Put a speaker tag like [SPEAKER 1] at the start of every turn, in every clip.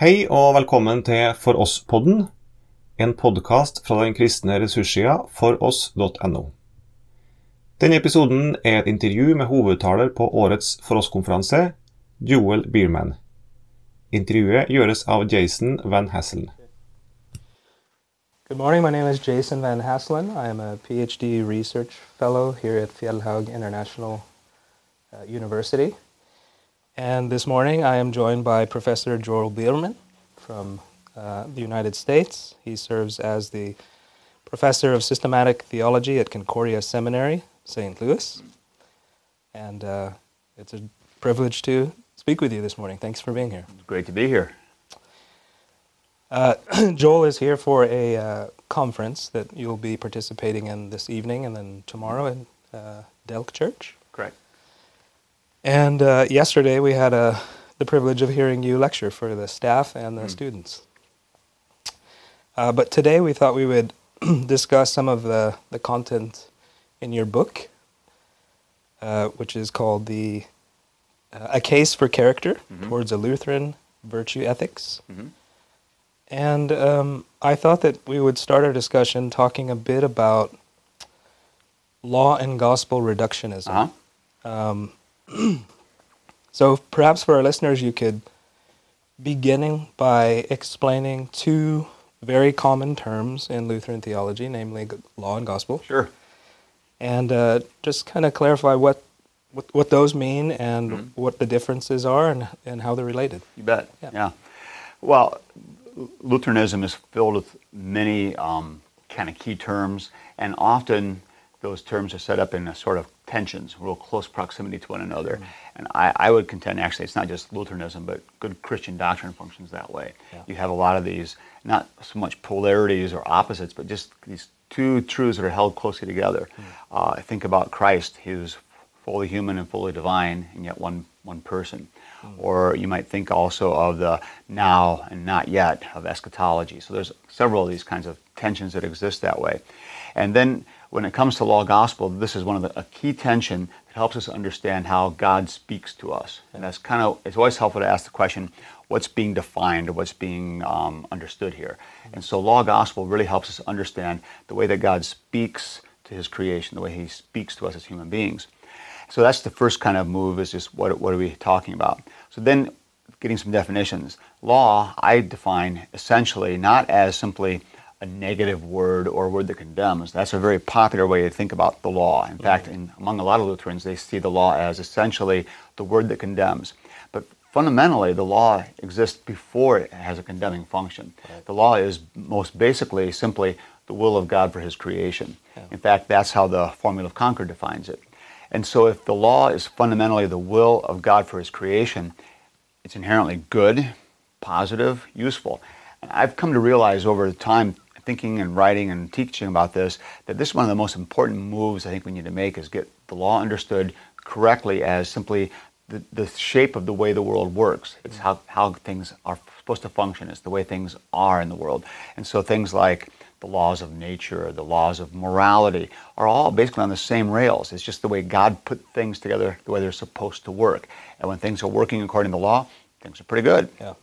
[SPEAKER 1] Hei og velkommen til For oss-podden, en podkast fra den kristne ressurssida foross.no. Denne episoden er et intervju med hovedtaler på årets For oss-konferanse, Joel Bierman. Intervjuet gjøres av Jason Van Hasselen.
[SPEAKER 2] Good morning. My name is Jason Van Hasselen. I am a PhD research fellow here at Fjellhaug International uh, University. And this morning I am joined by Professor Joel Biermann from uh, the United States. He serves as the professor of systematic theology at Concordia Seminary, St. Louis. And uh, it's a privilege to speak with you this morning. Thanks for being here.
[SPEAKER 3] It's Great to be here.
[SPEAKER 2] Uh, Joel is here for a uh, conference that you'll be participating in this evening and then tomorrow in uh, Delk Church. And uh, yesterday we had uh, the privilege of hearing you lecture for the staff and the
[SPEAKER 3] Mm.
[SPEAKER 2] students. Uh, but today we thought we would discuss some of the, the content in your book, uh, which is called the uh, A Case for Character
[SPEAKER 3] Mhm.
[SPEAKER 2] Towards a Lutheran Virtue Ethics.
[SPEAKER 3] hmm
[SPEAKER 2] And um, I thought that we would start our discussion talking a bit about law and gospel reductionism.
[SPEAKER 3] Uh-huh.
[SPEAKER 2] Um, so perhaps for our listeners, you could beginning by explaining two very common terms in Lutheran theology, namely law and gospel,
[SPEAKER 3] Sure.
[SPEAKER 2] and uh, just kind of clarify what, what what those mean and
[SPEAKER 3] Mhm.
[SPEAKER 2] what the differences are and, and how they're related.
[SPEAKER 3] You bet.
[SPEAKER 2] Yeah.
[SPEAKER 3] Yeah. Well, Lutheranism is filled with many um, kind of key terms, and often those terms are set up in a sort of tensions, real close proximity to one another. Mm-hmm. And I, I would contend actually it's not just Lutheranism, but good Christian doctrine functions that way.
[SPEAKER 2] Yeah.
[SPEAKER 3] You have a lot of these, not so much polarities or opposites, but just these two truths that are held closely together. Mm-hmm. Uh, I think about Christ, he was fully human and fully divine, and yet one, one person. Mm. Or you might think also of the now and not yet of eschatology. So there's several of these kinds of tensions that exist that way. And then when it comes to law gospel, this is one of the a key tension that helps us understand how God speaks to us. And that's kind of it's always helpful to ask the question, what's being defined or what's being um, understood here. And so law gospel really helps us understand the way that God speaks to His creation, the way He speaks to us as human beings. So that's the first kind of move is just what, what are we talking about? So then getting some definitions. Law, I define essentially not as simply a negative word or a word that condemns. That's a very popular way to think about the law. In fact, in, among a lot of Lutherans, they see the law as essentially the word that condemns. But fundamentally, the law exists before it has a condemning function. The law is most basically simply the will of God for His creation. In fact, that's how the Formula of Concord defines it. And so, if the law is fundamentally the will of God for His creation, it's inherently good, positive, useful. And I've come to realize over time, thinking and writing and teaching about this, that this is one of the most important moves I think we need to make is get the law understood correctly as simply the, the shape of the way the world works. It's how, how things are supposed to function. It's the way things are in the world. And so things like the laws of nature, the laws of morality are all basically on the same rails. It's just the way God put things together, the way they're supposed to work. And when things are working according to the law, things are pretty good.
[SPEAKER 2] Yeah.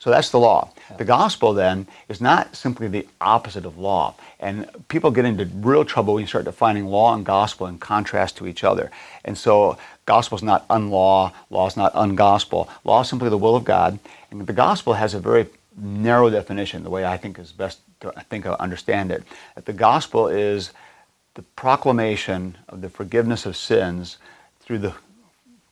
[SPEAKER 3] So that's the law. The gospel then is not simply the opposite of law. And people get into real trouble when you start defining law and gospel in contrast to each other. And so gospel is not unlaw, law is not ungospel. Law is simply the will of God. And the gospel has a very narrow definition, the way I think is best to I think I understand it. That the gospel is the proclamation of the forgiveness of sins through the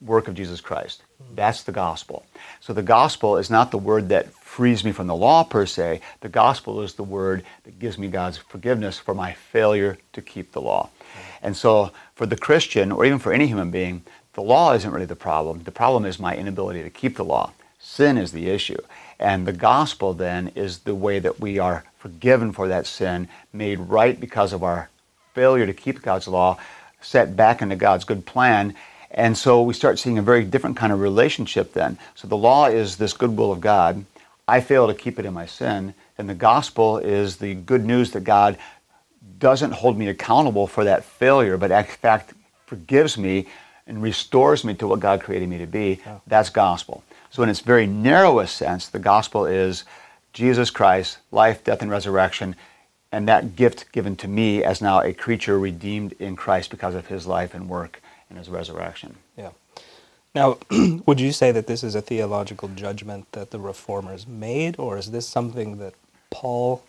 [SPEAKER 3] work of Jesus Christ. That's the gospel. So the gospel is not the word that frees me from the law per se. The gospel is the word that gives me God's forgiveness for my failure to keep the law. And so for the Christian, or even for any human being, the law isn't really the problem. The problem is my inability to keep the law. Sin is the issue. And the gospel then is the way that we are forgiven for that sin, made right because of our failure to keep God's law, set back into God's good plan. And so we start seeing a very different kind of relationship then. So the law is this good will of God. I fail to keep it in my sin. And the gospel is the good news that God doesn't hold me accountable for that failure, but in fact forgives me and restores me to what God created me to be. That's gospel. So, in its very narrowest sense, the gospel is Jesus Christ, life, death, and resurrection, and that gift given to me as now a creature redeemed in Christ because of his life and work and his resurrection.
[SPEAKER 2] Yeah. Now, would you say that this is a theological judgment that the reformers made, or is this something that Paul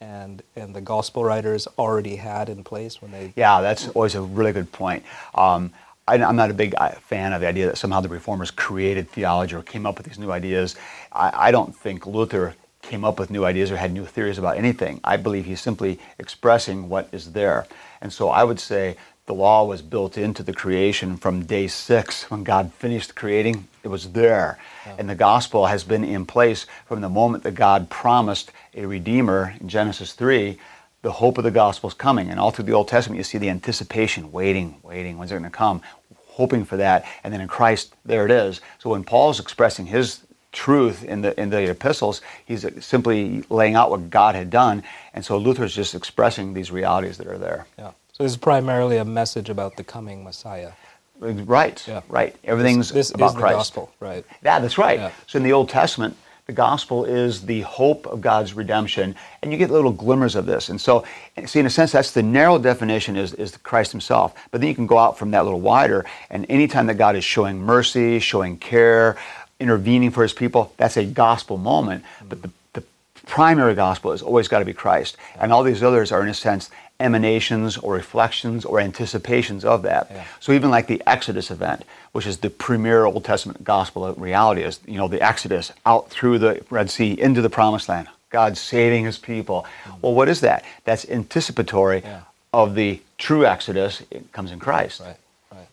[SPEAKER 2] and and the gospel writers already had in place when they?
[SPEAKER 3] Yeah, that's always a really good point. Um, I, am not a big uh, fan of the idea that somehow the reformers created theology or came up with these new ideas. I, I don't think Luther came up with new ideas or had new theories about anything. I believe he's simply expressing what is there. And so I would say the law was built into the creation from day six when God finished creating. It was there. Yeah. And the gospel has been in place from the moment that God promised a redeemer in Genesis 3. The hope of the gospel is coming. And all through the Old Testament, you see the anticipation, waiting, waiting, when's it going to come? Hoping for that. And then in Christ, there it is. So when Paul's expressing his truth in the in the epistles. He's simply laying out what God had done, and so Luther's just expressing these realities that are there.
[SPEAKER 2] Yeah. So this is primarily a message about the coming Messiah.
[SPEAKER 3] Right. Yeah. Right. Everything's
[SPEAKER 2] this, this
[SPEAKER 3] about
[SPEAKER 2] is
[SPEAKER 3] Christ.
[SPEAKER 2] The gospel. Right.
[SPEAKER 3] Yeah, that's right. Yeah. So in the Old Testament, the gospel is the hope of God's redemption, and you get little glimmers of this. And so, see, in a sense, that's the narrow definition is, is Christ Himself. But then you can go out from that little wider, and anytime that God is showing mercy, showing care, intervening for his people, that's a gospel moment. But the, the primary gospel has always got to be Christ. And all these others are, in a sense, emanations or reflections or anticipations of that. Yeah. So even like the Exodus event, which is the premier Old Testament gospel reality, is you know the Exodus out through the Red Sea into the Promised Land. God saving His people. Mm-hmm. Well, what is that? That's anticipatory yeah. of the true Exodus. It comes in Christ.
[SPEAKER 2] Right. Right.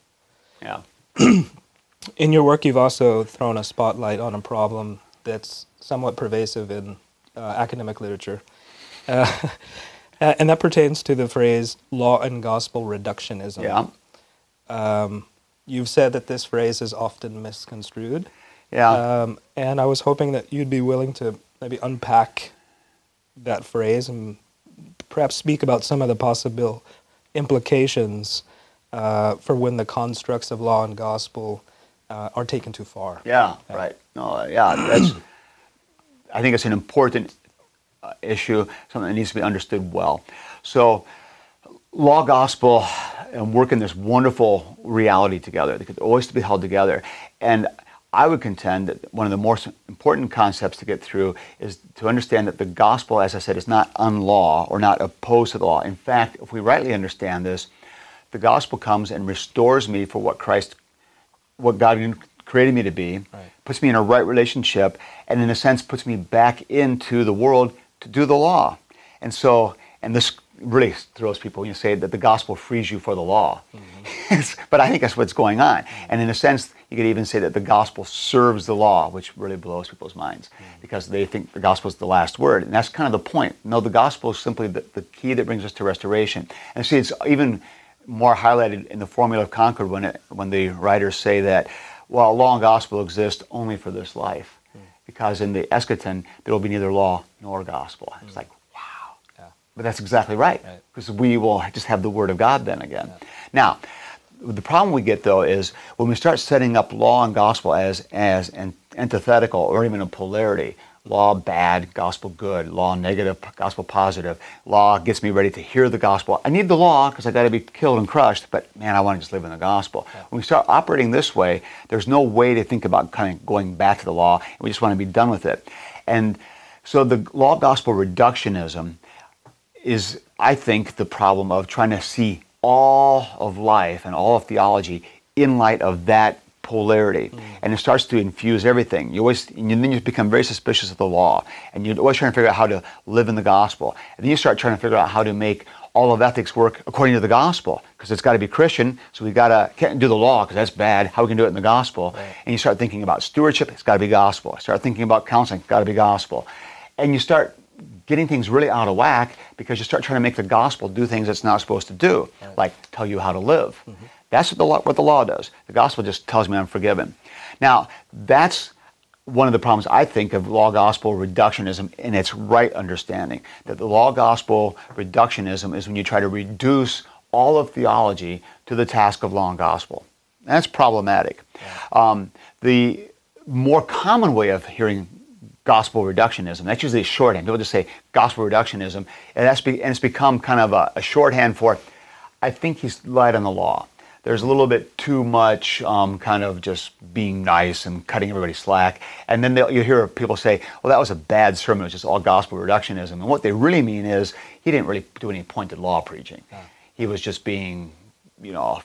[SPEAKER 3] Yeah.
[SPEAKER 2] in your work, you've also thrown a spotlight on a problem that's somewhat pervasive in uh, academic literature. Uh, and that pertains to the phrase law and gospel reductionism.
[SPEAKER 3] Yeah.
[SPEAKER 2] Um, you've said that this phrase is often misconstrued.
[SPEAKER 3] Yeah.
[SPEAKER 2] Um, and I was hoping that you'd be willing to maybe unpack that phrase and perhaps speak about some of the possible implications uh, for when the constructs of law and gospel uh, are taken too far.
[SPEAKER 3] Yeah, right. No, yeah, that's. I think it's an important uh, Uh, issue, something that needs to be understood well. So, law, gospel, and working this wonderful reality together. They could always be held together, and I would contend that one of the most important concepts to get through is to understand that the gospel, as I said, is not unlaw or not opposed to the law. In fact, if we rightly understand this, the gospel comes and restores me for what Christ what God created me to be, right. puts me in a right relationship, and in a sense puts me back into the world to do the law. And so, and this really throws people when you say that the gospel frees you for the law. Mm-hmm. but I think that's what's going on. Mm-hmm. And in a sense, you could even say that the gospel serves the law, which really blows people's minds mm-hmm. because they think the gospel is the last word. And that's kind of the point. No, the gospel is simply the, the key that brings us to restoration. And see, it's even more highlighted in the Formula of Concord when, it, when the writers say that, well, law and gospel exist only for this life. Mm. Because in the eschaton, there will be neither law nor gospel. Mm. It's like, wow. Yeah. But that's exactly right. Because right. we will just have the Word of God then again. Yeah. Now, the problem we get though is when we start setting up law and gospel as, as an antithetical or even a polarity, Law bad, gospel good. Law negative, gospel positive. Law gets me ready to hear the gospel. I need the law because I got to be killed and crushed, but man, I want to just live in the gospel. Yeah. When we start operating this way, there's no way to think about kind of going back to the law. We just want to be done with it. And so the law gospel reductionism is, I think, the problem of trying to see all of life and all of theology in light of that polarity, mm. and it starts to infuse everything. You always, and then you become very suspicious of the law, and you're always trying to figure out how to live in the gospel. And then you start trying to figure out how to make all of ethics work according to the gospel, because it's got to be Christian. So we got to can't do the law because that's bad. How we can do it in the gospel? Right. And you start thinking about stewardship. It's got to be gospel. Start thinking about counseling. Got to be gospel. And you start getting things really out of whack because you start trying to make the gospel do things it's not supposed to do, right. like tell you how to live. Mm-hmm. That's what the, law, what the law does. The gospel just tells me I'm forgiven. Now, that's one of the problems I think of law gospel reductionism in its right understanding. That the law gospel reductionism is when you try to reduce all of theology to the task of law and gospel. That's problematic. Um, the more common way of hearing gospel reductionism. That's usually a shorthand. People just say gospel reductionism, and that's be, and it's become kind of a, a, shorthand for. I think he's light on the law. There's a little bit too much um, kind of just being nice and cutting everybody slack, and then you hear people say, "Well, that was a bad sermon. It was just all gospel reductionism." And what they really mean is he didn't really do any pointed law preaching. Yeah. He was just being, you know,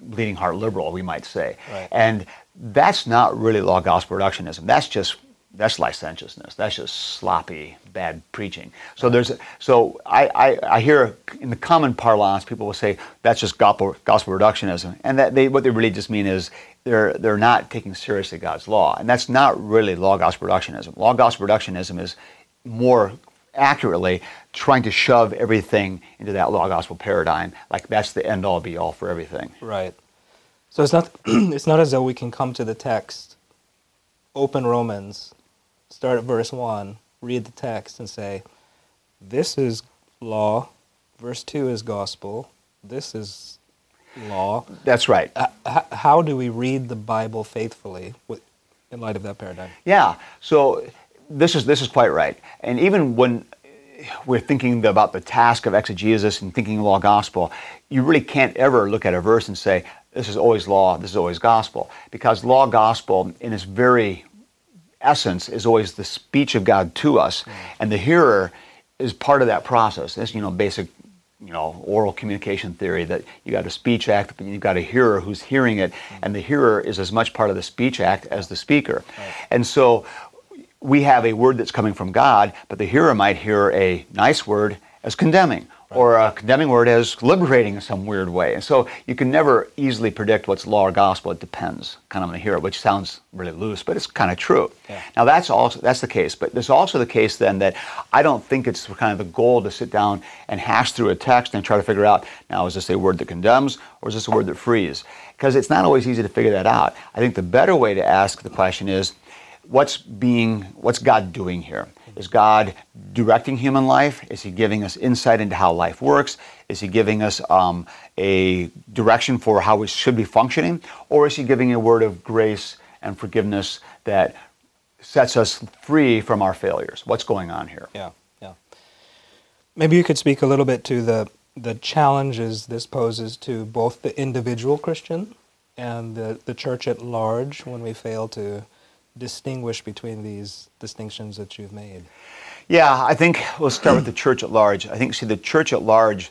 [SPEAKER 3] bleeding heart liberal, we might say. Right. And that's not really law gospel reductionism. That's just that's licentiousness. That's just sloppy, bad preaching. So there's so I, I, I, hear in the common parlance people will say that's just gospel, gospel reductionism, and that they what they really just mean is they're they're not taking seriously God's law, and that's not really law gospel reductionism. Law gospel reductionism is more accurately trying to shove everything into that law gospel paradigm, like that's the end all be all for everything.
[SPEAKER 2] Right. So it's not it's not as though we can come to the text, open Romans, start at verse 1, read the text, and say, This is law, verse 2 is gospel, this is law.
[SPEAKER 3] That's right.
[SPEAKER 2] Uh, how do we read the Bible faithfully in light of that paradigm?
[SPEAKER 3] Yeah, so this is, this is quite right. And even when we're thinking about the task of exegesis and thinking law gospel, you really can't ever look at a verse and say, this is always law, this is always gospel. Because law gospel, in its very essence is always the speech of God to us, mm. and the hearer is part of that process. This, you know basic you know oral communication theory that you got a speech act, but you've got a hearer who's hearing it, mm. and the hearer is as much part of the speech act as the speaker. Right. And so we have a word that's coming from God, but the hearer might hear a nice word as condemning or a condemning word as liberating in some weird way. And so you can never easily predict what's law or gospel. It depends kind of on the hearer, which sounds really loose, but it's kind of true. Yeah. Now that's also that's the case, but there's also the case then that I don't think it's kind of the goal to sit down and hash through a text and try to figure out now is this a word that condemns or is this a word that frees? Because it's not always easy to figure that out. I think the better way to ask the question is what's being what's God doing here? Is God directing human life? Is He giving us insight into how life works? Is He giving us um, a direction for how we should be functioning? Or is He giving a word of grace and forgiveness that sets us free from our failures? What's going on here?
[SPEAKER 2] Yeah, yeah. Maybe you could speak a little bit to the the challenges this poses to both the individual Christian and the, the church at large when we fail to distinguish between these distinctions that you've made?
[SPEAKER 3] Yeah, I think we'll start with the church at large. I think, see, the church at large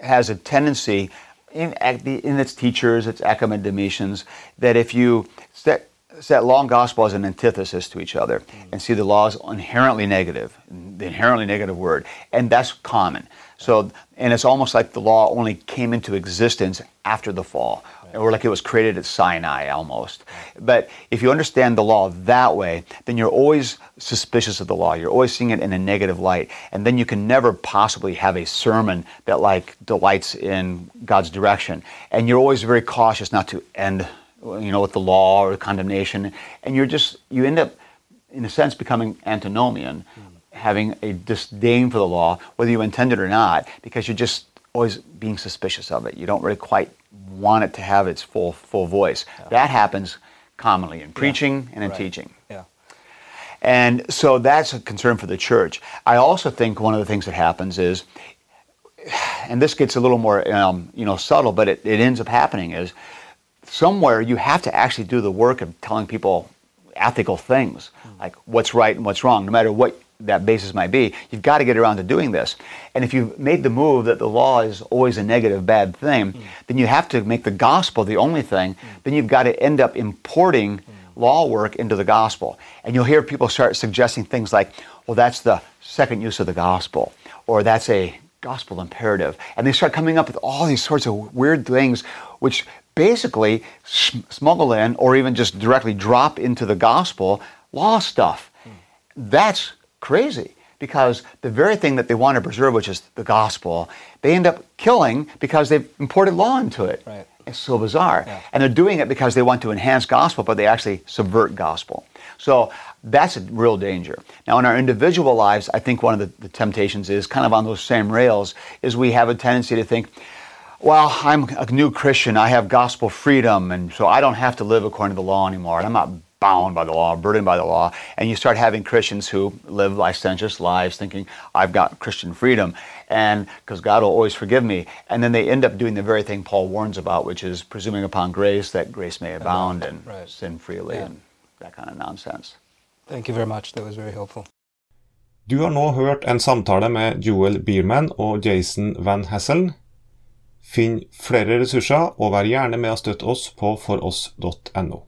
[SPEAKER 3] has a tendency in, in its teachers, its academicians, that if you set, set law and gospel as an antithesis to each other mm-hmm. and see the law as inherently negative, the inherently negative word, and that's common. So, and it's almost like the law only came into existence after the fall or like it was created at Sinai almost. But if you understand the law that way, then you're always suspicious of the law. You're always seeing it in a negative light. And then you can never possibly have a sermon that like delights in God's direction. And you're always very cautious not to end you know with the law or condemnation. And you're just you end up in a sense becoming antinomian, having a disdain for the law, whether you intend it or not, because you're just always being suspicious of it. You don't really quite want it to have its full full voice. Yeah. That happens commonly in preaching yeah. and in right. teaching.
[SPEAKER 2] Yeah.
[SPEAKER 3] And so that's a concern for the church. I also think one of the things that happens is, and this gets a little more um, you know subtle, but it, it ends up happening is somewhere you have to actually do the work of telling people ethical things mm. like what's right and what's wrong, no matter what that basis might be, you've got to get around to doing this. And if you've made the move that the law is always a negative, bad thing, mm. then you have to make the gospel the only thing. Mm. Then you've got to end up importing mm. law work into the gospel. And you'll hear people start suggesting things like, well, that's the second use of the gospel, or that's a gospel imperative. And they start coming up with all these sorts of weird things which basically smuggle in or even just directly drop into the gospel law stuff. Mm. That's crazy because the very thing that they want to preserve, which is the gospel, they end up killing because they've imported law into it.
[SPEAKER 2] Right.
[SPEAKER 3] It's so bizarre. Yeah. And they're doing it because they want to enhance gospel, but they actually subvert gospel. So that's a real danger. Now, in our individual lives, I think one of the, the temptations is kind of on those same rails, is we have a tendency to think, well, I'm a new Christian, I have gospel freedom, and so I don't have to live according to the law anymore, and I'm not bound by the law, burdened by the law, and you start having Christians who live licentious lives thinking, I've got Christian freedom, and because God will always forgive me. And then they end up doing the very thing Paul warns about, which is presuming upon grace that grace may abound and
[SPEAKER 2] right.
[SPEAKER 3] sin freely
[SPEAKER 2] Yeah.
[SPEAKER 3] and that kind of nonsense.
[SPEAKER 2] Thank you very much. That was very helpful.
[SPEAKER 1] Du har nå hørt en samtale med Joel Biermann og Jason Van Haselen. Finn flere ressurser, og vær gjerne med å støtte oss på foross.no.